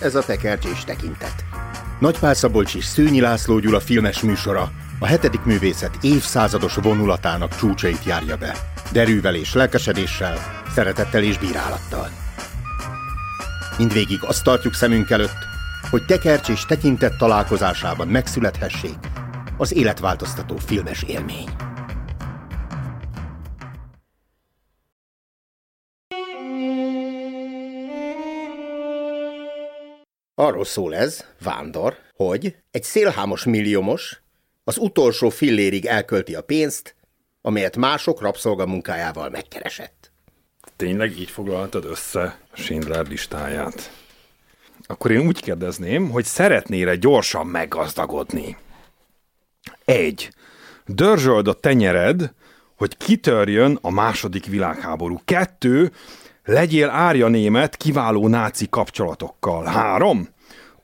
ez a tekercsés tekintet. Nagypál Szabolcs és Szőnyi László Gyula filmes műsora a hetedik művészet évszázados vonulatának csúcsait járja be. Derűvel és lelkesedéssel, szeretettel és bírálattal. Mindvégig azt tartjuk szemünk előtt, hogy tekercs és tekintet találkozásában megszülethessék az életváltoztató filmes élmény. Arról szól ez, Vándor, hogy egy szélhámos milliómos az utolsó fillérig elkölti a pénzt, amelyet mások rabszolgamunkájával megkeresett. Tényleg így foglaltad össze Schindler listáját? Akkor én úgy kérdezném, hogy szeretnél gyorsan meggazdagodni? Egy. Dörzsöld a tenyered, hogy kitörjön a második világháború. Kettő. Legyél árja német kiváló náci kapcsolatokkal. Három.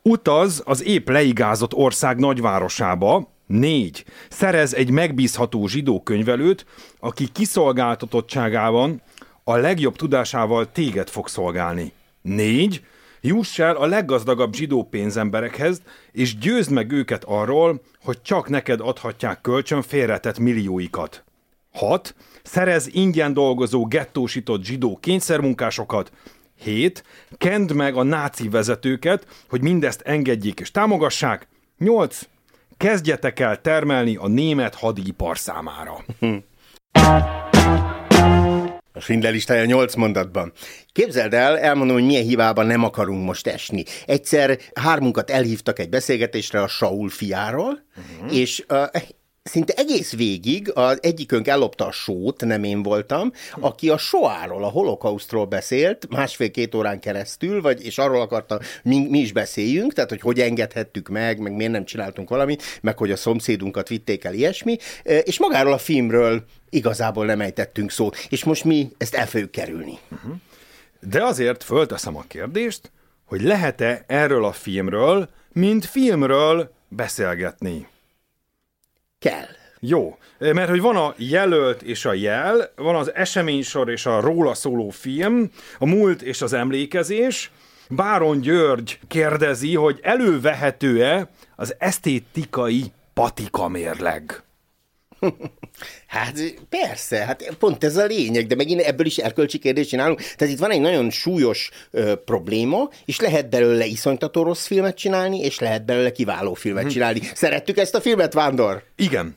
Utaz az épp leigázott ország nagyvárosába. Négy. Szerez egy megbízható zsidó könyvelőt, aki kiszolgáltatottságában a legjobb tudásával téged fog szolgálni. Négy. Juss el a leggazdagabb zsidó pénzemberekhez, és győzd meg őket arról, hogy csak neked adhatják kölcsön félretett millióikat. 6. Szerez ingyen dolgozó gettósított zsidó kényszermunkásokat. 7. Kend meg a náci vezetőket, hogy mindezt engedjék és támogassák. 8. Kezdjetek el termelni a német hadipar számára. A Schindler listája 8 mondatban. Képzeld el, elmondom, hogy milyen hibában nem akarunk most esni. Egyszer hármunkat elhívtak egy beszélgetésre a Saul fiáról, uh-huh. és uh, szinte egész végig az egyikünk ellopta a sót, nem én voltam, aki a soáról, a holokausztról beszélt másfél-két órán keresztül, vagy, és arról akarta, mi, mi is beszéljünk, tehát hogy hogy engedhettük meg, meg miért nem csináltunk valamit, meg hogy a szomszédunkat vitték el ilyesmi, és magáról a filmről igazából nem ejtettünk szót, és most mi ezt el fogjuk kerülni. Uh-huh. De azért fölteszem a kérdést, hogy lehet-e erről a filmről, mint filmről beszélgetni? Kell. Jó, mert hogy van a jelölt és a jel, van az eseménysor és a róla szóló film, a múlt és az emlékezés. Báron György kérdezi, hogy elővehető-e az esztétikai patika mérleg. Hát persze, hát pont ez a lényeg, de megint ebből is erkölcsi kérdést csinálunk. Tehát itt van egy nagyon súlyos ö, probléma, és lehet belőle iszonytató rossz filmet csinálni, és lehet belőle kiváló filmet hm. csinálni. Szerettük ezt a filmet, Vándor? Igen.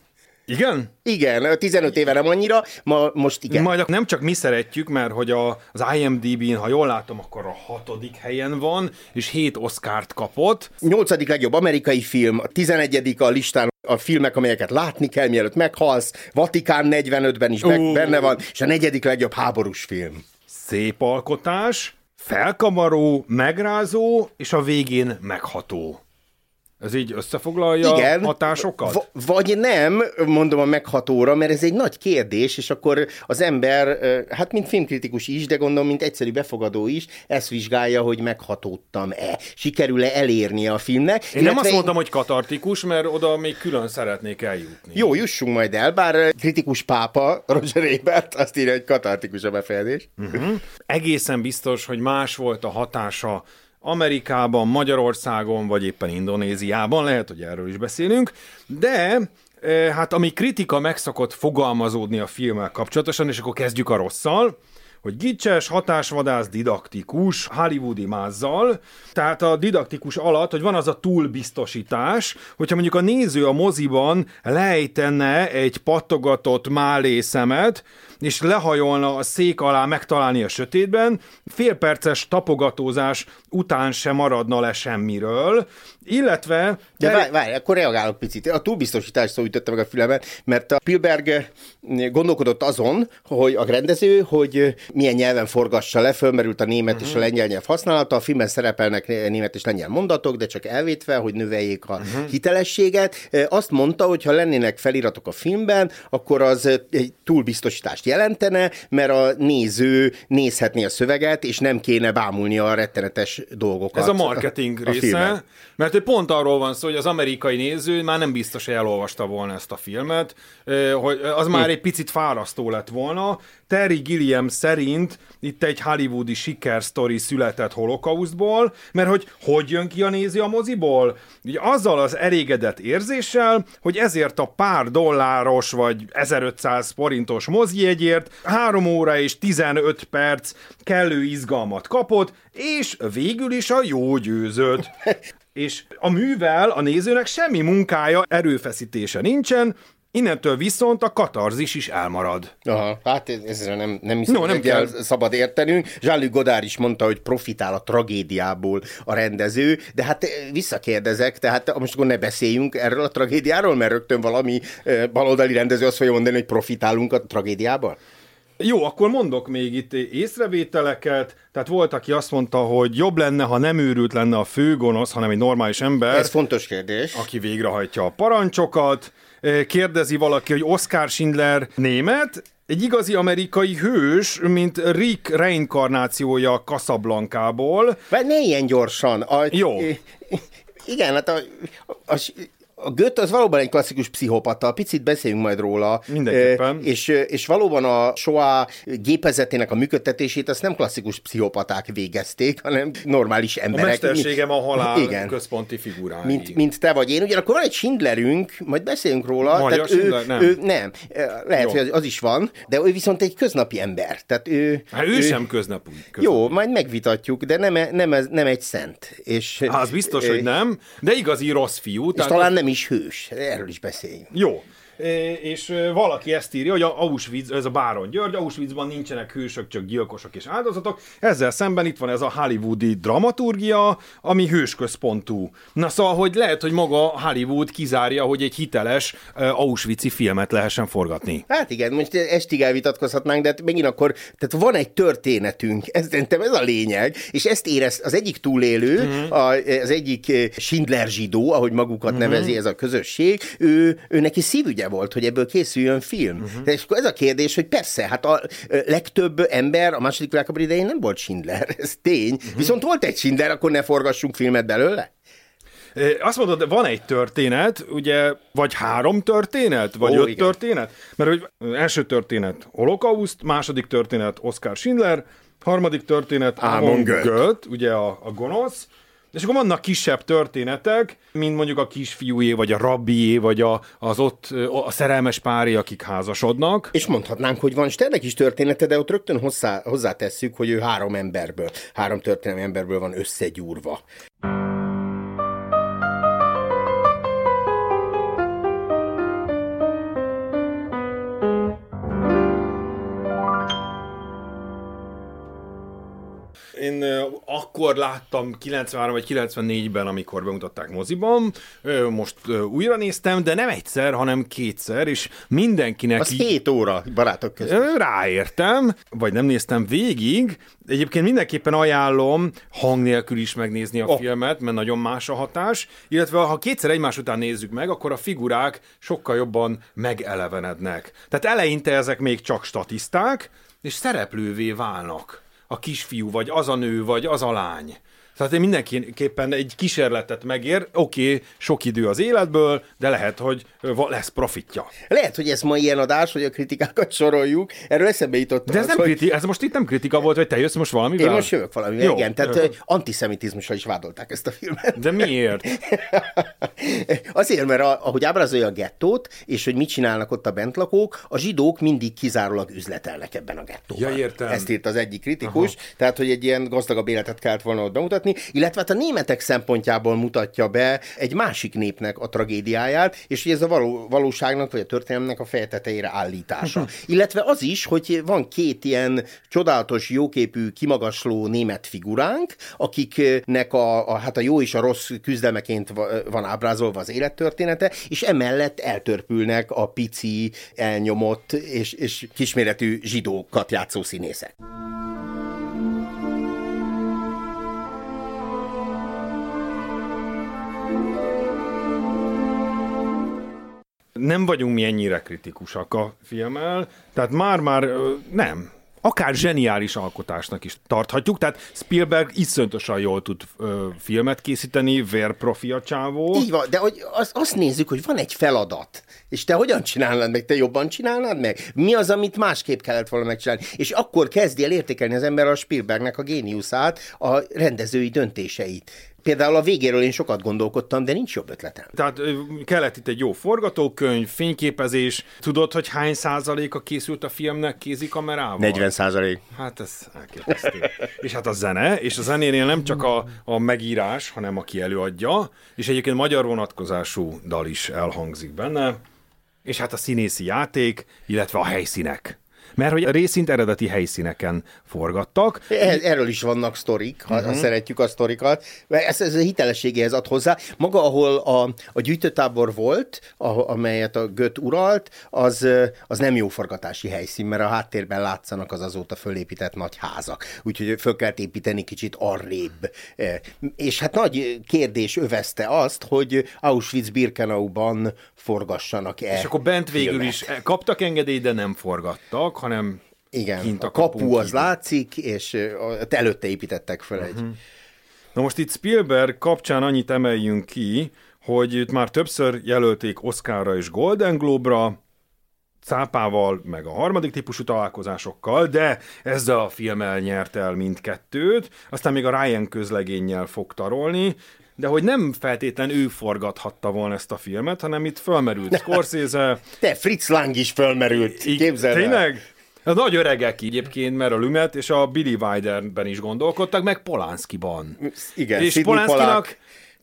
Igen? Igen, 15 éve nem annyira, ma most igen. Majd nem csak mi szeretjük, mert hogy a, az IMDb-n, ha jól látom, akkor a hatodik helyen van, és 7 Oscárt kapott. Nyolcadik legjobb amerikai film, a 11 a listán a filmek, amelyeket látni kell, mielőtt meghalsz, Vatikán 45-ben is uh. benne van, és a negyedik legjobb háborús film. Szép alkotás, felkamaró, megrázó, és a végén megható. Ez így összefoglalja Igen, hatásokat? V- vagy nem, mondom a meghatóra, mert ez egy nagy kérdés, és akkor az ember, hát mint filmkritikus is, de gondolom, mint egyszerű befogadó is, ezt vizsgálja, hogy meghatódtam-e. Sikerül-e elérnie a filmnek. Én nem azt mondtam, hogy katartikus, mert oda még külön szeretnék eljutni. Jó, jussunk majd el, bár kritikus pápa, Roger Ebert, azt írja, hogy katartikus a befejezés. Uh-huh. Egészen biztos, hogy más volt a hatása Amerikában, Magyarországon, vagy éppen Indonéziában, lehet, hogy erről is beszélünk, de e, hát ami kritika megszokott fogalmazódni a filmmel kapcsolatosan, és akkor kezdjük a rosszal, hogy gicses, hatásvadász, didaktikus, hollywoodi mázzal, tehát a didaktikus alatt, hogy van az a túlbiztosítás, hogyha mondjuk a néző a moziban lejtene egy pattogatott málé szemet, és lehajolna a szék alá megtalálni a sötétben, félperces tapogatózás után sem maradna le semmiről, illetve... De várj, várj, akkor reagálok picit. A túlbiztosítás szó ütötte meg a fülemet, mert a Spielberg gondolkodott azon, hogy a rendező, hogy milyen nyelven forgassa le, fölmerült a német uh-huh. és a mhm. lengyel nyelv használata, a filmben szerepelnek német és lengyel mondatok, de csak elvétve, hogy növeljék a uh-huh. hitelességet. Azt mondta, hogy ha lennének feliratok a filmben, akkor az egy túlbiztosítást jelentene, mert a néző nézhetné a szöveget, és nem kéne bámulni a rettenetes dolgokat. Ez a marketing a, része, a mert hogy pont arról van szó, hogy az amerikai néző már nem biztos, hogy elolvasta volna ezt a filmet, hogy az már hm. egy picit fárasztó lett volna, Terry Gilliam szerint itt egy hollywoodi sikersztori született holokausztból, mert hogy hogy jön ki a néző a moziból? Ugye azzal az elégedett érzéssel, hogy ezért a pár dolláros vagy 1500 forintos mozijegyért 3 óra és 15 perc kellő izgalmat kapott, és végül is a jó győzött. és a művel a nézőnek semmi munkája, erőfeszítése nincsen, Innentől viszont a katarzis is elmarad. Aha, hát ez, ezzel nem, nem hiszem, No, nem kell. szabad értenünk. Jean-Luc Godard is mondta, hogy profitál a tragédiából a rendező, de hát eh, visszakérdezek, tehát most akkor ne beszéljünk erről a tragédiáról, mert rögtön valami eh, baloldali rendező azt fogja mondani, hogy profitálunk a tragédiából? Jó, akkor mondok még itt észrevételeket. Tehát volt, aki azt mondta, hogy jobb lenne, ha nem őrült lenne a főgonosz, hanem egy normális ember. Ez fontos kérdés. Aki végrehajtja a parancsokat. Kérdezi valaki, hogy Oscar Schindler német, egy igazi amerikai hős, mint Rick reinkarnációja Casablanca-ból. Ne ilyen gyorsan. A, Jó. Igen, hát a, a, a Gött az valóban egy klasszikus pszichopata, picit beszéljünk majd róla. Mindenképpen. És, és valóban a SOA gépezetének a működtetését azt nem klasszikus pszichopaták végezték, hanem normális emberek. A mesterségem a halál Igen. központi figurái. Mint, mint te vagy én. Ugyanakkor van egy Schindlerünk, majd beszéljünk róla. Magyar tehát Schindler? ő, Nem. Ő, nem. Lehet, Jó. hogy az, az is van, de ő viszont egy köznapi ember. Tehát ő, Hát ő, sem köznapú. Jó, majd megvitatjuk, de nem, nem, ez- nem egy szent. És, Hát, az biztos, hogy nem, de igazi rossz fiú. És talán nem is hős. Erről is beszéljünk. Jó. És valaki ezt írja, hogy a Auschwitz, ez a Báron György, Auschwitzban nincsenek hősök, csak gyilkosok és áldozatok. Ezzel szemben itt van ez a hollywoodi dramaturgia, ami hősközpontú. Na szóval, hogy lehet, hogy maga Hollywood kizárja, hogy egy hiteles ö, Auschwitz-i filmet lehessen forgatni. Hát igen, most estig elvitatkozhatnánk, de hát megint akkor, tehát van egy történetünk, ez, szerintem ez a lényeg, és ezt érez az egyik túlélő, uh-huh. a, az egyik eh, Schindler zsidó, ahogy magukat uh-huh. nevezi ez a közösség, ő, ő neki szívügye volt, hogy ebből készüljön film. Uh-huh. És akkor ez a kérdés, hogy persze, hát a legtöbb ember a második világháború idején nem volt Schindler, ez tény, uh-huh. viszont volt egy Schindler, akkor ne forgassunk filmet belőle? Azt mondod, van egy történet, ugye, vagy három történet, vagy Ó, öt igen. történet? Mert hogy első történet holokauszt, második történet Oscar Schindler, harmadik történet Amon. Göth, ugye a, a gonosz, és akkor vannak kisebb történetek, mint mondjuk a kisfiújé, vagy a rabbié, vagy a, az ott a szerelmes páré, akik házasodnak. És mondhatnánk, hogy van Sternek is története, de ott rögtön hozzá, hozzátesszük, hogy ő három emberből, három történelmi emberből van összegyúrva. Én akkor láttam 93 vagy 94-ben, amikor bemutatták moziban, most újra néztem, de nem egyszer, hanem kétszer, és mindenkinek Az így- 7 óra, barátok között. Ráértem, vagy nem néztem végig. Egyébként mindenképpen ajánlom hang nélkül is megnézni a oh. filmet, mert nagyon más a hatás. Illetve ha kétszer egymás után nézzük meg, akkor a figurák sokkal jobban megelevenednek. Tehát eleinte ezek még csak statiszták, és szereplővé válnak. A kisfiú, vagy az a nő, vagy az a lány. Tehát én mindenképpen egy kísérletet megér, oké, okay, sok idő az életből, de lehet, hogy lesz profitja. Lehet, hogy ez ma ilyen adás, hogy a kritikákat soroljuk. Erről eszembe jutott De ez, az, nem hogy kriti- ez most itt nem kritika volt, hogy te jössz most valamivel? én most jövök valamivel. Jó, Igen, tehát jó. antiszemitizmussal is vádolták ezt a filmet. De miért? Azért, mert a- ahogy ábrázolja a gettót, és hogy mit csinálnak ott a bentlakók, a zsidók mindig kizárólag üzletelnek ebben a gettóban. Ja, értem. Ezt írt az egyik kritikus, Aha. tehát hogy egy ilyen gazdagabb életet kellett volna ott bemutatni, illetve hát a németek szempontjából mutatja be egy másik népnek a tragédiáját, és hogy ez a való, valóságnak vagy a történelmnek a fejtetejére állítása. illetve az is, hogy van két ilyen csodálatos, jóképű, kimagasló német figuránk, akiknek a, a, hát a jó és a rossz küzdelmeként va- van ábrázolva az élettörténete, és emellett eltörpülnek a pici, elnyomott és, és kisméretű zsidókat játszó színészek. Nem vagyunk mi ennyire kritikusak a filmmel, tehát már-már nem. Akár zseniális alkotásnak is tarthatjuk, tehát Spielberg iszonyatosan jól tud ö, filmet készíteni, vérprofi a csávó. Így van, de hogy azt, azt nézzük, hogy van egy feladat. És te hogyan csinálnád meg? Te jobban csinálnád meg? Mi az, amit másképp kellett volna megcsinálni? És akkor kezdi el értékelni az ember a Spielbergnek a géniuszát, a rendezői döntéseit. Például a végéről én sokat gondolkodtam, de nincs jobb ötletem. Tehát kellett itt egy jó forgatókönyv, fényképezés. Tudod, hogy hány százaléka készült a filmnek kézikamerával? 40 százalék. Hát ez elképesztő. és hát a zene, és a zenénél nem csak a, a megírás, hanem aki előadja, és egyébként magyar vonatkozású dal is elhangzik benne, és hát a színészi játék, illetve a helyszínek. Mert hogy a részint eredeti helyszíneken forgattak. Erről is vannak sztorik, ha, uh-huh. ha szeretjük a sztorikat. Ez, ez a hitelességéhez ad hozzá. Maga, ahol a, a gyűjtőtábor volt, a, amelyet a Göt uralt, az, az nem jó forgatási helyszín, mert a háttérben látszanak az azóta fölépített nagy házak. Úgyhogy föl kellett építeni kicsit arrébb. E, és hát nagy kérdés övezte azt, hogy Auschwitz-Birkenauban forgassanak-e És akkor bent végül filmet. is kaptak engedélyt, de nem forgattak, hanem igen, kint a, a kapu az kívül. látszik, és előtte építettek fel uh-huh. egy. Mhm. Na most itt Spielberg kapcsán annyit emeljünk ki, hogy itt már többször jelölték Oscarra és Golden Globe-ra, cápával, meg a harmadik típusú találkozásokkal, de ezzel a filmmel nyert el mindkettőt, aztán még a Ryan közlegénnyel fog tarolni, de hogy nem feltétlen ő forgathatta volna ezt a filmet, hanem itt fölmerült Scorsese. Te, Fritz Lang is fölmerült, képzeld Tényleg? A nagy öregek egyébként, mert a Lumet és a Billy Wilderben is gondolkodtak, meg Polánszkiban. Igen, és Polánszkinak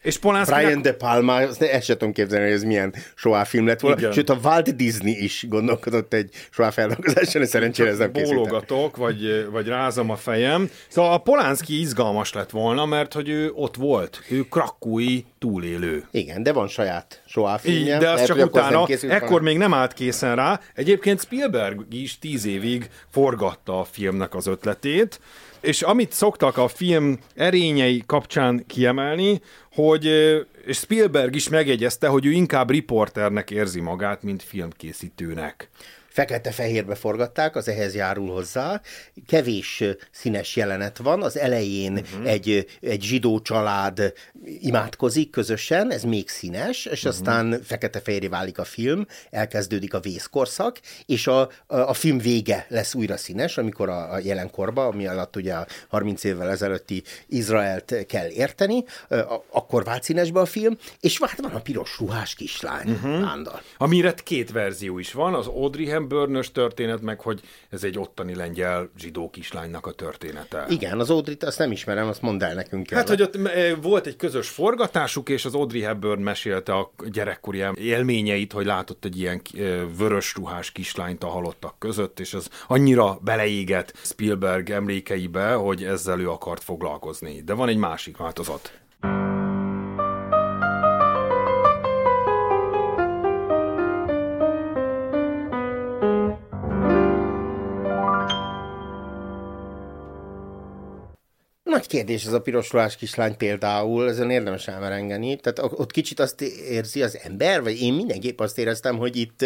és Polanski Brian De Palma, ezt sem tudom képzelni, hogy ez milyen soá film lett volna. Igen. Sőt, a Walt Disney is gondolkodott egy soá feldolgozáson, és szerencsére ez nem Bólogatok, vagy, vagy rázom a fejem. Szóval a Polánszki izgalmas lett volna, mert hogy ő ott volt. Ő krakúi túlélő. Igen, de van saját soá filmje. De az csak utána, ekkor még nem állt készen rá. Egyébként Spielberg is tíz évig forgatta a filmnek az ötletét, és amit szoktak a film erényei kapcsán kiemelni, hogy és Spielberg is megjegyezte, hogy ő inkább riporternek érzi magát, mint filmkészítőnek fekete-fehérbe forgatták, az ehhez járul hozzá. Kevés színes jelenet van, az elején uh-huh. egy, egy zsidó család imádkozik közösen, ez még színes, és uh-huh. aztán fekete-fehéré válik a film, elkezdődik a vészkorszak, és a, a, a film vége lesz újra színes, amikor a, a jelenkorba, ami alatt ugye a 30 évvel ezelőtti Izraelt kell érteni, akkor vált színesbe a film, és hát van a piros ruhás kislány, uh-huh. Amire két verzió is van, az Audrey bőrnös történet, meg hogy ez egy ottani lengyel zsidó kislánynak a története. Igen, az Audrey-t azt nem ismerem, azt mondd el nekünk. Hát, hogy ott volt egy közös forgatásuk, és az Audrey Hepburn mesélte a gyerekkori élményeit, hogy látott egy ilyen vörös ruhás kislányt a halottak között, és az annyira beleégett Spielberg emlékeibe, hogy ezzel ő akart foglalkozni. De van egy másik változat. Nagy kérdés ez a piros ruhás kislány például, ezen érdemes elmerengeni. Tehát ott kicsit azt érzi az ember, vagy én mindenképp azt éreztem, hogy itt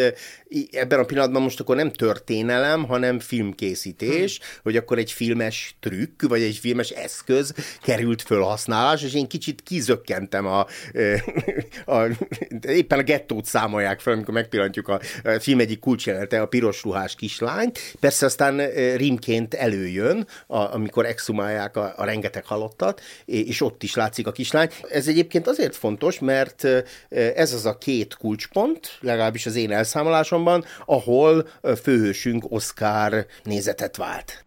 ebben a pillanatban most akkor nem történelem, hanem filmkészítés, hmm. hogy akkor egy filmes trükk, vagy egy filmes eszköz került felhasználás, és én kicsit kizökkentem a, a, éppen a gettót számolják fel, amikor megpillantjuk a, a film egyik kulcsjelente, a piros ruhás kislányt. Persze aztán rímként előjön, a, amikor exhumálják a, a rengeteg halottat, és ott is látszik a kislány. Ez egyébként azért fontos, mert ez az a két kulcspont, legalábbis az én elszámolásomban, ahol főhősünk Oscar nézetet vált.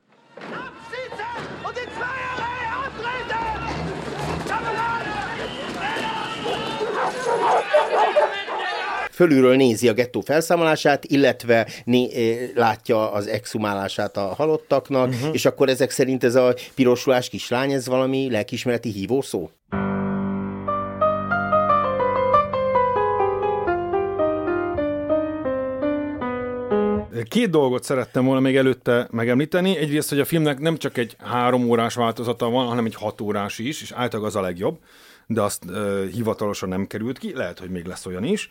Fölülről nézi a gettó felszámolását, illetve né- eh, látja az exhumálását a halottaknak, uh-huh. és akkor ezek szerint ez a pirosulás kislány, ez valami lelkismereti hívószó? Két dolgot szerettem volna még előtte megemlíteni. Egyrészt, hogy a filmnek nem csak egy három órás változata van, hanem egy hat órás is, és általában az a legjobb de azt uh, hivatalosan nem került ki, lehet, hogy még lesz olyan is.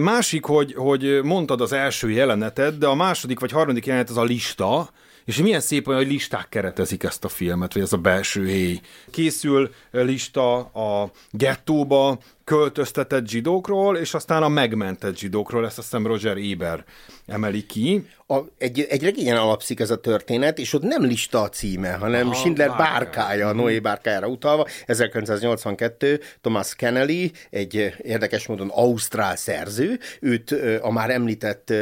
Másik, hogy, hogy mondtad az első jelenetet, de a második vagy harmadik jelenet az a lista, és milyen szép hogy listák keretezik ezt a filmet, vagy ez a belső héj. Készül lista a gettóba, költöztetett zsidókról, és aztán a megmentett zsidókról, ezt azt hiszem Roger Eber emeli ki. A, egy, egy regényen alapszik ez a történet, és ott nem lista a címe, hanem Aha, Schindler bárkája, bárkája Noé bárkájára utalva. 1982 Thomas Kennelly, egy érdekes módon ausztrál szerző, őt a már említett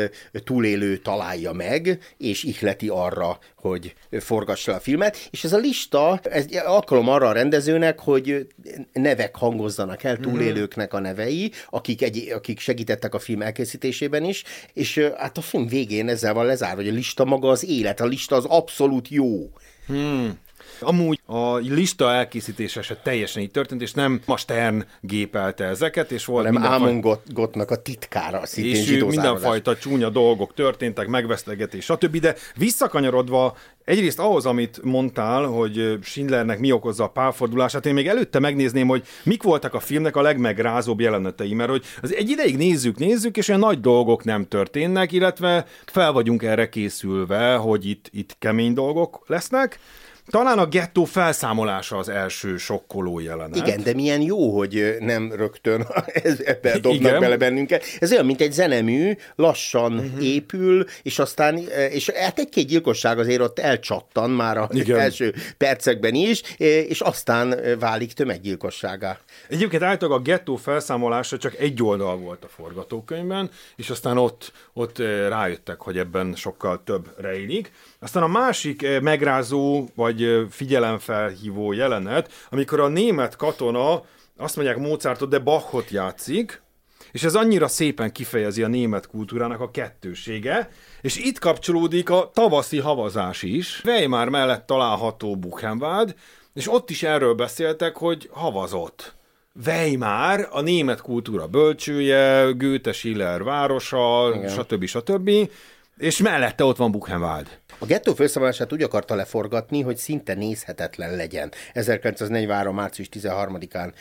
túlélő találja meg, és ihleti arra, hogy forgassa a filmet, és ez a lista, ez alkalom arra a rendezőnek, hogy nevek hangozzanak el, túlélőknek a nevei, akik, egy, akik segítettek a film elkészítésében is, és hát a film végén ezzel van lezárva, hogy a lista maga az élet, a lista az abszolút jó. Hmm. Amúgy a lista elkészítése se teljesen így történt, és nem a Stern gépelte ezeket, és volt Nem Ámon Gottnak a titkára szintén És mindenfajta csúnya dolgok történtek, megvesztegetés, stb. De visszakanyarodva Egyrészt ahhoz, amit mondtál, hogy Schindlernek mi okozza a pálfordulását, én még előtte megnézném, hogy mik voltak a filmnek a legmegrázóbb jelenetei, mert hogy az egy ideig nézzük, nézzük, és olyan nagy dolgok nem történnek, illetve fel vagyunk erre készülve, hogy itt, itt kemény dolgok lesznek, talán a gettó felszámolása az első sokkoló jelenet. Igen, de milyen jó, hogy nem rögtön ebbe dobnak Igen. bele bennünket. Ez olyan, mint egy zenemű, lassan uh-huh. épül, és aztán, és hát egy-két gyilkosság azért ott elcsattan már az első percekben is, és aztán válik tömeggyilkosságá. Egyébként általában a gettó felszámolása csak egy oldal volt a forgatókönyvben, és aztán ott, ott rájöttek, hogy ebben sokkal több rejlik. Aztán a másik eh, megrázó vagy eh, figyelemfelhívó jelenet, amikor a német katona azt mondják Mozartot, de Bachot játszik, és ez annyira szépen kifejezi a német kultúrának a kettősége, és itt kapcsolódik a tavaszi havazás is. Weimar mellett található Buchenwald, és ott is erről beszéltek, hogy havazott. Weimar, a német kultúra bölcsője, Goethe Schiller városa, Igen. stb. stb. És mellette ott van Buchenwald. A gettó felszámolását úgy akarta leforgatni, hogy szinte nézhetetlen legyen. 1943. március 13-án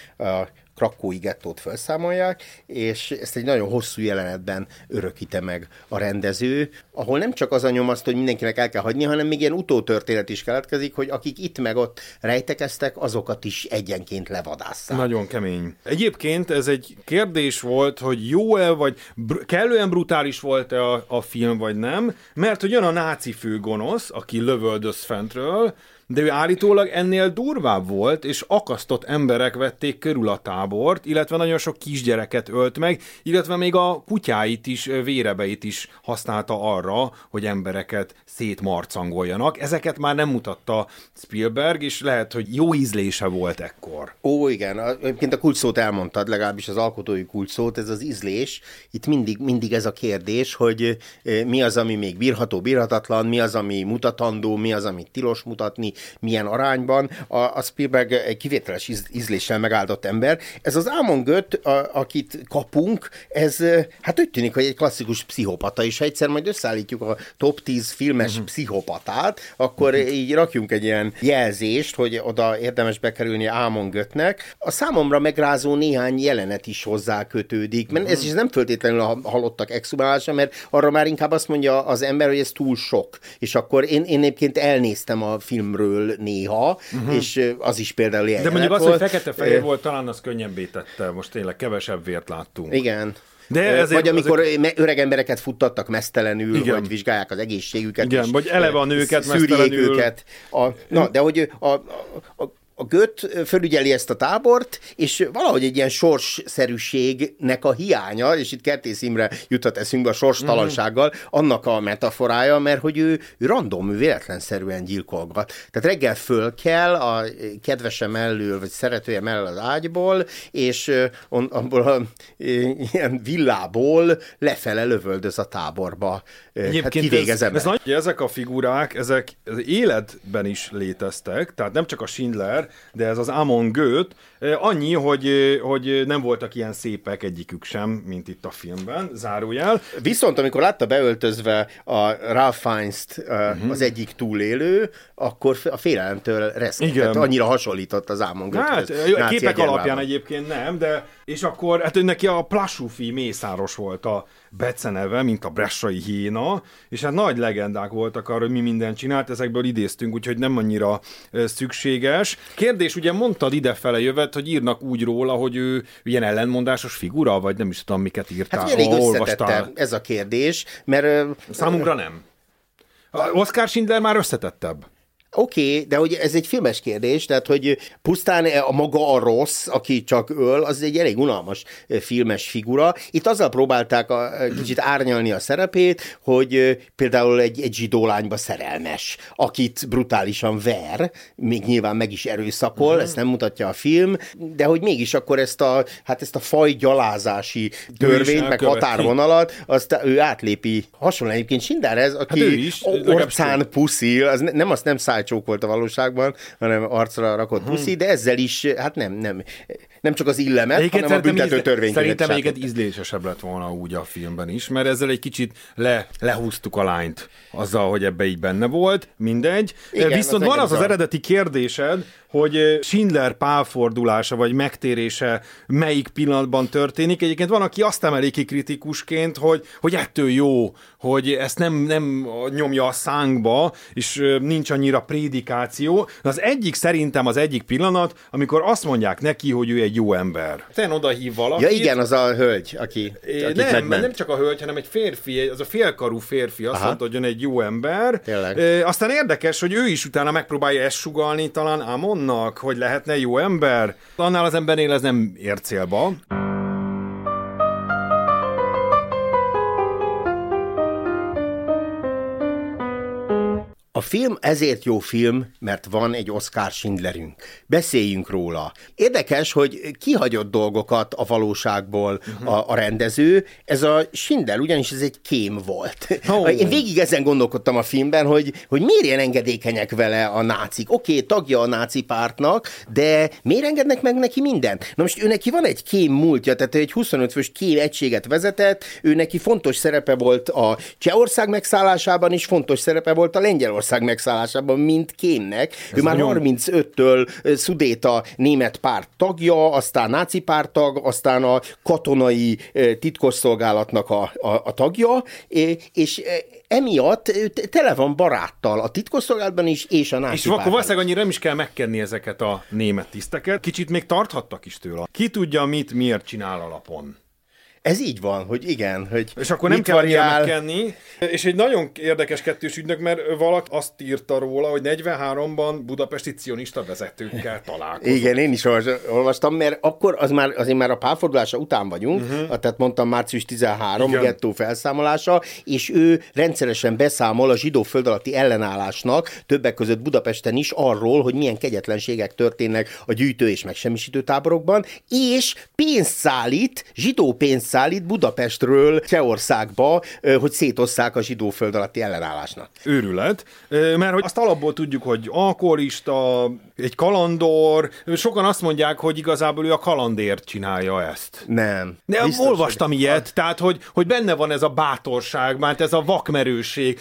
krakói gettót felszámolják, és ezt egy nagyon hosszú jelenetben örökíte meg a rendező, ahol nem csak az a nyomaszt, hogy mindenkinek el kell hagyni, hanem még ilyen utótörténet is keletkezik, hogy akik itt meg ott rejtekeztek, azokat is egyenként levadásszák. Nagyon kemény. Egyébként ez egy kérdés volt, hogy jó-e, vagy br- kellően brutális volt-e a, a film, vagy nem, mert hogy jön a náci főgonosz, aki lövöldöz fentről, de ő állítólag ennél durvább volt, és akasztott emberek vették körül a tábort, illetve nagyon sok kisgyereket ölt meg, illetve még a kutyáit is, vérebeit is használta arra, hogy embereket szétmarcangoljanak. Ezeket már nem mutatta Spielberg, és lehet, hogy jó ízlése volt ekkor. Ó, igen. Egyébként a kulcsszót elmondtad, legalábbis az alkotói kulcsszót, ez az ízlés. Itt mindig, mindig ez a kérdés, hogy mi az, ami még bírható, bírhatatlan, mi az, ami mutatandó, mi az, amit tilos mutatni, milyen arányban. A, a Spielberg egy kivételes ízléssel megáldott ember. Ez az Ámon Gött, a, akit kapunk, ez hát úgy tűnik, hogy egy klasszikus pszichopata, és ha egyszer majd összeállítjuk a top 10 filmes uh-huh. pszichopatát, akkor uh-huh. így rakjunk egy ilyen jelzést, hogy oda érdemes bekerülni Ámon Göttnek. A számomra megrázó néhány jelenet is hozzá kötődik, mert uh-huh. ez is nem föltétlenül a halottak exhumálása, mert arra már inkább azt mondja az ember, hogy ez túl sok. És akkor én, én egyébként elnéztem a filmről felől néha, uh-huh. és az is például ilyen De mondjuk az, hogy fekete-fehér volt, talán az könnyebbé tette, most tényleg kevesebb vért láttunk. Igen. De ezért, vagy amikor ezek... öreg embereket futtattak mesztelenül, Igen. hogy vizsgálják az egészségüket. Igen, vagy eleve a nőket mesztelenül. őket. A, na, de hogy a, a, a a Göt fölügyeli ezt a tábort, és valahogy egy ilyen sorsszerűségnek a hiánya, és itt Kertész Imre jutott eszünkbe a sorstalansággal, annak a metaforája, mert hogy ő, ő random, ő véletlenszerűen gyilkolgat. Tehát reggel föl kell a kedvese mellől, vagy szeretője mellől az ágyból, és on, abból a ilyen villából lefele lövöldöz a táborba. Hát Egyébként hát ez, ez nagy, ezek a figurák, ezek az életben is léteztek, tehát nem csak a Schindler, de ez az Amon Gőt, annyi, hogy, hogy nem voltak ilyen szépek egyikük sem, mint itt a filmben, zárójel. Viszont amikor látta beöltözve a Ralph Fiennes-t uh-huh. az egyik túlélő, akkor a félelemtől reszketett, annyira hasonlított az Amon Hát, képek alapján egyébként nem, de és akkor hát neki a Plassufi mészáros volt a beceneve, mint a Bressai hína, és hát nagy legendák voltak arra, hogy mi mindent csinált, ezekből idéztünk, úgyhogy nem annyira szükséges. kérdés, ugye mondtad idefele jövet, hogy írnak úgy róla, hogy ő ilyen ellenmondásos figura, vagy nem is tudom, miket írtál. Hát elég összetette ez a kérdés, mert... Számunkra nem. Oscar Schindler már összetettebb. Oké, okay, de hogy ez egy filmes kérdés, tehát hogy pusztán a maga a rossz, aki csak öl, az egy elég unalmas filmes figura. Itt azzal próbálták a, kicsit árnyalni a szerepét, hogy például egy, egy zsidó lányba szerelmes, akit brutálisan ver, még nyilván meg is erőszakol, uh-huh. ezt nem mutatja a film, de hogy mégis akkor ezt a, hát ezt a fajgyalázási törvényt, meg határvonalat, azt ő átlépi. Hasonló egyébként Sinderhez, aki hát orcán puszi, az nem azt nem száll szájcsók volt a valóságban, hanem arcra rakott hmm. puszi, de ezzel is, hát nem, nem, nem csak az illemet, egyébként hanem a büntető törvény. Szerintem egyébként ízlésesebb lett volna úgy a filmben is, mert ezzel egy kicsit le, lehúztuk a lányt azzal, hogy ebbe így benne volt, mindegy. Igen, Viszont az van az az eredeti kérdésed, hogy Schindler pálfordulása vagy megtérése melyik pillanatban történik. Egyébként van, aki azt emeli ki kritikusként, hogy, hogy ettől jó, hogy ezt nem, nem nyomja a szánkba, és nincs annyira prédikáció. Az egyik szerintem az egyik pillanat, amikor azt mondják neki, hogy ő egy jó ember. Te oda hív valakit. Ja igen, az a hölgy, aki, nem, megment. nem csak a hölgy, hanem egy férfi, az a félkarú férfi azt Aha. mondta, hogy ön egy jó ember. Tényleg. E, aztán érdekes, hogy ő is utána megpróbálja ezt sugalni talán Amonnak, hogy lehetne jó ember. Annál az embernél ez nem ér célba. A film ezért jó film, mert van egy Oscar Schindlerünk. Beszéljünk róla. Érdekes, hogy kihagyott dolgokat a valóságból uh-huh. a, a rendező. Ez a Schindler, ugyanis ez egy kém volt. Oh. Én végig ezen gondolkodtam a filmben, hogy, hogy miért ilyen engedékenyek vele a nácik. Oké, okay, tagja a náci pártnak, de miért engednek meg neki mindent? Na most ő neki van egy kém múltja, tehát egy 25 fős kém egységet vezetett, ő neki fontos szerepe volt a Csehország megszállásában, és fontos szerepe volt a Lengyelország Magyarország megszállásában, mint kémnek. Ez ő már nagyon... 35-től Szudéta német párt tagja, aztán náci pártag, aztán a katonai titkosszolgálatnak a, a, a tagja, és emiatt tele van baráttal a titkosszolgálatban is, és a náci És akkor valószínűleg annyira nem is kell megkenni ezeket a német tiszteket, kicsit még tarthattak is tőle. Ki tudja mit, miért csinál alapon. Ez így van, hogy igen, hogy És akkor nem kell variál... megkenni. És egy nagyon érdekes kettős ügynök, mert valaki azt írta róla, hogy 43-ban budapesti cionista vezetőkkel találkozott. Igen, én is olvastam, mert akkor az már, azért már a párfordulása után vagyunk, uh-huh. tehát mondtam március 13, igen. gettó felszámolása, és ő rendszeresen beszámol a zsidó föld alatti ellenállásnak, többek között Budapesten is arról, hogy milyen kegyetlenségek történnek a gyűjtő és megsemmisítő táborokban, és pénzt szállít, zsidó pénzt szállít Budapestről Csehországba, hogy szétosszák a zsidó föld alatti ellenállásnak. Őrület, mert hogy azt alapból tudjuk, hogy alkoholista, egy kalandor, sokan azt mondják, hogy igazából ő a kalandért csinálja ezt. Nem. De Biztos, olvastam hogy... ilyet, tehát hogy, hogy benne van ez a bátorság, mert ez a vakmerőség.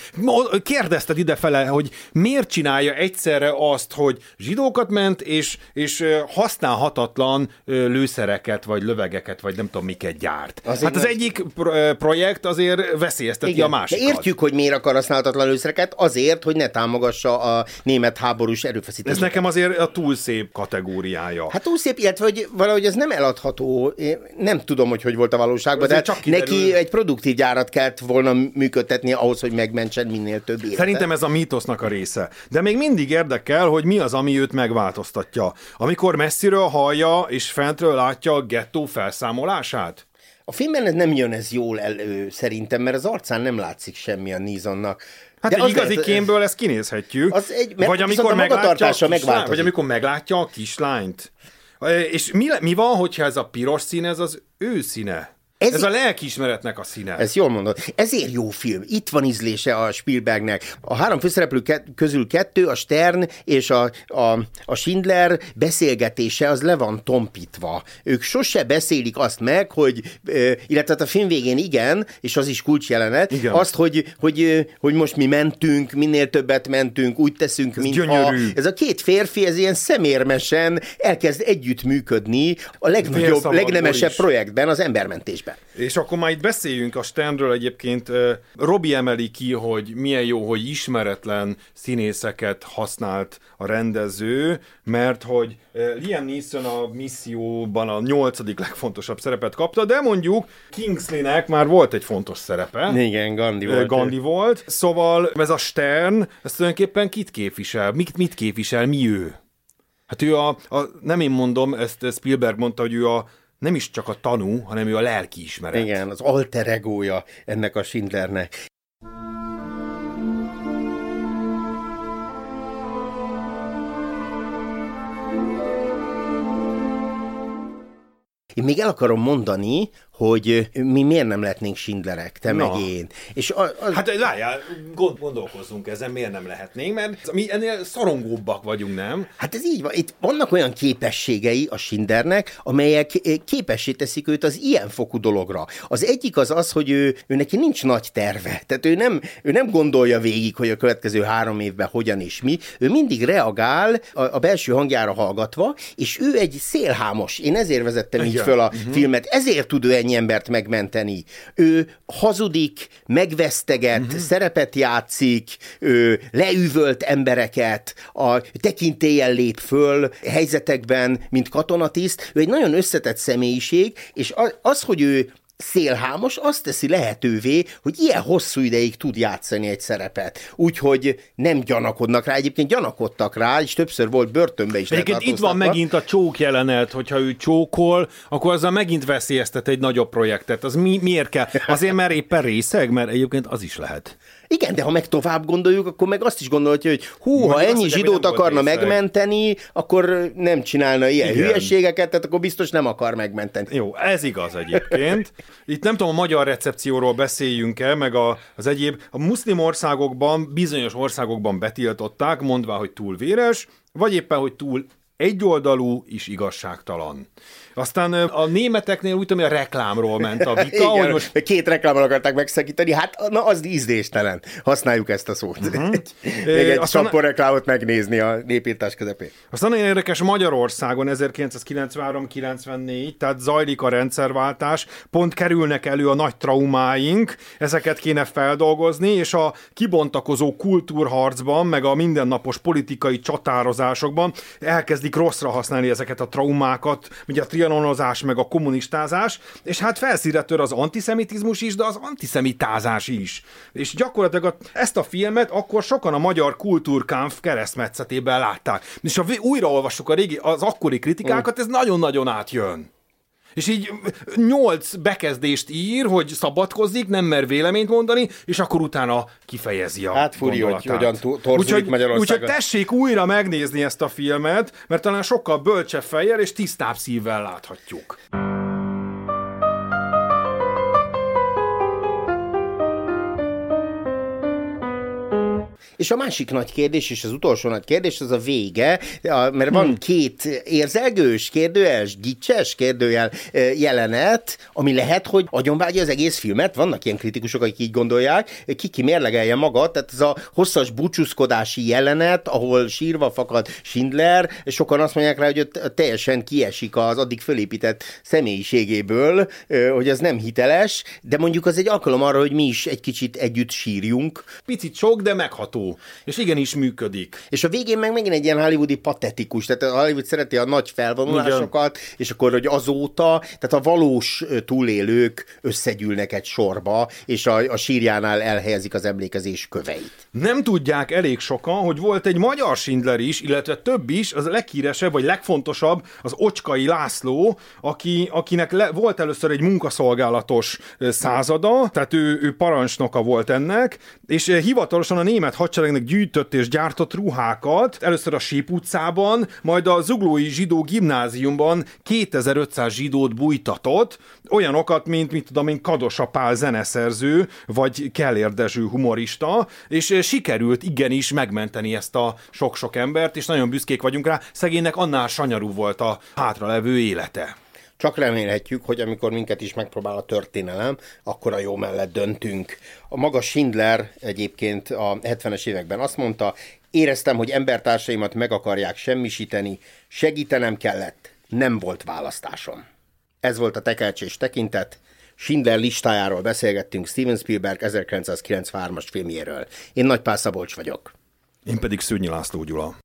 Kérdezted idefele, hogy miért csinálja egyszerre azt, hogy zsidókat ment, és, és használhatatlan lőszereket, vagy lövegeket, vagy nem tudom miket gyárt. Azért hát az mert... egyik projekt azért veszélyezteti Igen, a másikat. De értjük, hogy miért akar használhatatlan lőszereket, azért, hogy ne támogassa a német háborús erőfeszítéseket. Ez nekem azért a túl szép kategóriája. Hát túl szép, illetve hogy valahogy ez nem eladható. Én nem tudom, hogy hogy volt a valóságban, de csak neki egy produktív gyárat kellett volna működtetni ahhoz, hogy megmentsen minél több életet. Szerintem ez a mítosznak a része. De még mindig érdekel, hogy mi az, ami őt megváltoztatja. Amikor messziről hallja és fentről látja a gettó felszámolását? A filmben ez nem jön ez jól elő szerintem, mert az arcán nem látszik semmi a Nizonnak. Hát De egy igazi lehet, kémből ezt kinézhetjük. Az egy, vagy, amikor meglátja a kislány, vagy amikor meglátja a kislányt. És mi, mi van, hogyha ez a piros szín, ez az ő színe? Ez, ez a lelkiismeretnek a színe. Ez jól mondod. Ezért jó film. Itt van ízlése a Spielbergnek. A három főszereplő közül kettő, a Stern és a, a, a Schindler beszélgetése az le van tompítva. Ők sose beszélik azt meg, hogy, illetve hát a film végén igen, és az is kulcsjelenet, igen. azt, hogy, hogy, hogy most mi mentünk, minél többet mentünk, úgy teszünk, ez mintha... Ez a két férfi, ez ilyen szemérmesen elkezd együttműködni a legnagyobb, legnemesebb projektben, az embermentésben filmesben. És akkor már itt beszéljünk a Sternről egyébként. Robi emeli ki, hogy milyen jó, hogy ismeretlen színészeket használt a rendező, mert hogy Liam Neeson a misszióban a nyolcadik legfontosabb szerepet kapta, de mondjuk Kingsleynek már volt egy fontos szerepe. Igen, Gandhi volt. Gandhi volt. Szóval ez a Stern, ez tulajdonképpen kit képvisel? Mit, mit képvisel? Mi ő? Hát ő a, a, nem én mondom, ezt Spielberg mondta, hogy ő a nem is csak a tanú, hanem ő a lelki ismeret. Igen, az alter egója ennek a Schindlernek. Én még el akarom mondani, hogy mi miért nem lehetnénk Schindlerek, te Na. meg én. És a, a... Hát lájál, gond, gondolkozzunk ezen, miért nem lehetnénk, mert mi ennél szorongóbbak vagyunk, nem? Hát ez így van. Itt vannak olyan képességei a Schindlernek, amelyek képessé teszik őt az ilyen fokú dologra. Az egyik az az, hogy ő, ő neki nincs nagy terve. Tehát ő nem, ő nem gondolja végig, hogy a következő három évben hogyan és mi. Ő mindig reagál a, a belső hangjára hallgatva, és ő egy szélhámos. Én ezért vezettem Igen. így föl a uh-huh. filmet. Ezért tud ő ennyi embert megmenteni. Ő hazudik, megveszteget, uh-huh. szerepet játszik, ő leüvölt embereket, a tekintélyen lép föl helyzetekben, mint katonatiszt. Ő egy nagyon összetett személyiség, és az, hogy ő szélhámos azt teszi lehetővé, hogy ilyen hosszú ideig tud játszani egy szerepet. Úgyhogy nem gyanakodnak rá, egyébként gyanakodtak rá, és többször volt börtönbe is. Egyébként itt van megint a csók jelenet, hogyha ő csókol, akkor azzal megint veszélyeztet egy nagyobb projektet. Az mi, miért kell? Azért, mert éppen részeg, mert egyébként az is lehet. Igen, de ha meg tovább gondoljuk, akkor meg azt is gondolhatja, hogy hú, Majd ha ennyi azt, zsidót akarna megmenteni, akkor nem csinálna ilyen Igen. hülyeségeket, tehát akkor biztos nem akar megmenteni. Jó, ez igaz egyébként. Itt nem tudom, a magyar recepcióról beszéljünk-e, meg a, az egyéb. A muszlim országokban, bizonyos országokban betiltották, mondva, hogy túl véres, vagy éppen, hogy túl egyoldalú és igazságtalan. Aztán a németeknél úgy tudom, hogy a reklámról ment a vita. Igen, hogy most... Két reklámról akarták megszakítani, hát na az ízléstelen. Használjuk ezt a szót. Uh-huh. Még egy aztán... reklámot megnézni a népírtás közepén. Aztán nagyon érdekes Magyarországon 1993-94, tehát zajlik a rendszerváltás, pont kerülnek elő a nagy traumáink, ezeket kéne feldolgozni, és a kibontakozó kultúrharcban, meg a mindennapos politikai csatározásokban elkezdik rosszra használni ezeket a traumákat, ugye a trianonozás, meg a kommunistázás, és hát felszíre tör az antiszemitizmus is, de az antiszemitázás is. És gyakorlatilag ezt a filmet akkor sokan a magyar kultúrkampf keresztmetszetében látták. És ha újraolvassuk a régi, az akkori kritikákat, ez nagyon-nagyon átjön. És így nyolc bekezdést ír, hogy szabadkozik, nem mer véleményt mondani, és akkor utána kifejezi a Hát furi, hogy hogyan torzulik Magyarországon. Úgyhogy tessék újra megnézni ezt a filmet, mert talán sokkal bölcsebb fejjel és tisztább szívvel láthatjuk. És a másik nagy kérdés, és az utolsó nagy kérdés, az a vége, mert van hmm. két érzelgős, kérdőes, gicses kérdőjel jelenet, ami lehet, hogy agyonvágja az egész filmet. Vannak ilyen kritikusok, akik így gondolják, ki ki mérlegelje magad, tehát ez a hosszas búcsúzkodási jelenet, ahol sírva fakad Schindler, sokan azt mondják rá, hogy teljesen kiesik az addig fölépített személyiségéből, hogy ez nem hiteles, de mondjuk az egy alkalom arra, hogy mi is egy kicsit együtt sírjunk. Picit sok, de megható és igenis működik. És a végén meg megint egy ilyen hollywoodi patetikus, tehát a Hollywood szereti a nagy felvonulásokat, Igen. és akkor, hogy azóta, tehát a valós túlélők összegyűlnek egy sorba, és a, a sírjánál elhelyezik az emlékezés köveit. Nem tudják elég sokan, hogy volt egy magyar Schindler is, illetve több is, az a leghíresebb, vagy legfontosabb, az Ocskai László, aki, akinek le, volt először egy munkaszolgálatos százada, tehát ő, ő parancsnoka volt ennek, és hivatalosan a német hadsereg hadseregnek gyűjtött és gyártott ruhákat, először a Sép utcában, majd a Zuglói Zsidó Gimnáziumban 2500 zsidót bújtatott, olyanokat, mint, mit tudom én, Kadosa Pál zeneszerző, vagy Kellér Dezső humorista, és sikerült igenis megmenteni ezt a sok-sok embert, és nagyon büszkék vagyunk rá, szegénynek annál sanyarú volt a hátralevő élete. Csak remélhetjük, hogy amikor minket is megpróbál a történelem, akkor a jó mellett döntünk. A maga Schindler egyébként a 70-es években azt mondta, éreztem, hogy embertársaimat meg akarják semmisíteni, segítenem kellett, nem volt választásom. Ez volt a tekercsés tekintet, Schindler listájáról beszélgettünk Steven Spielberg 1993-as filmjéről. Én Nagy Pál Szabolcs vagyok. Én pedig Szűnyi László Gyula.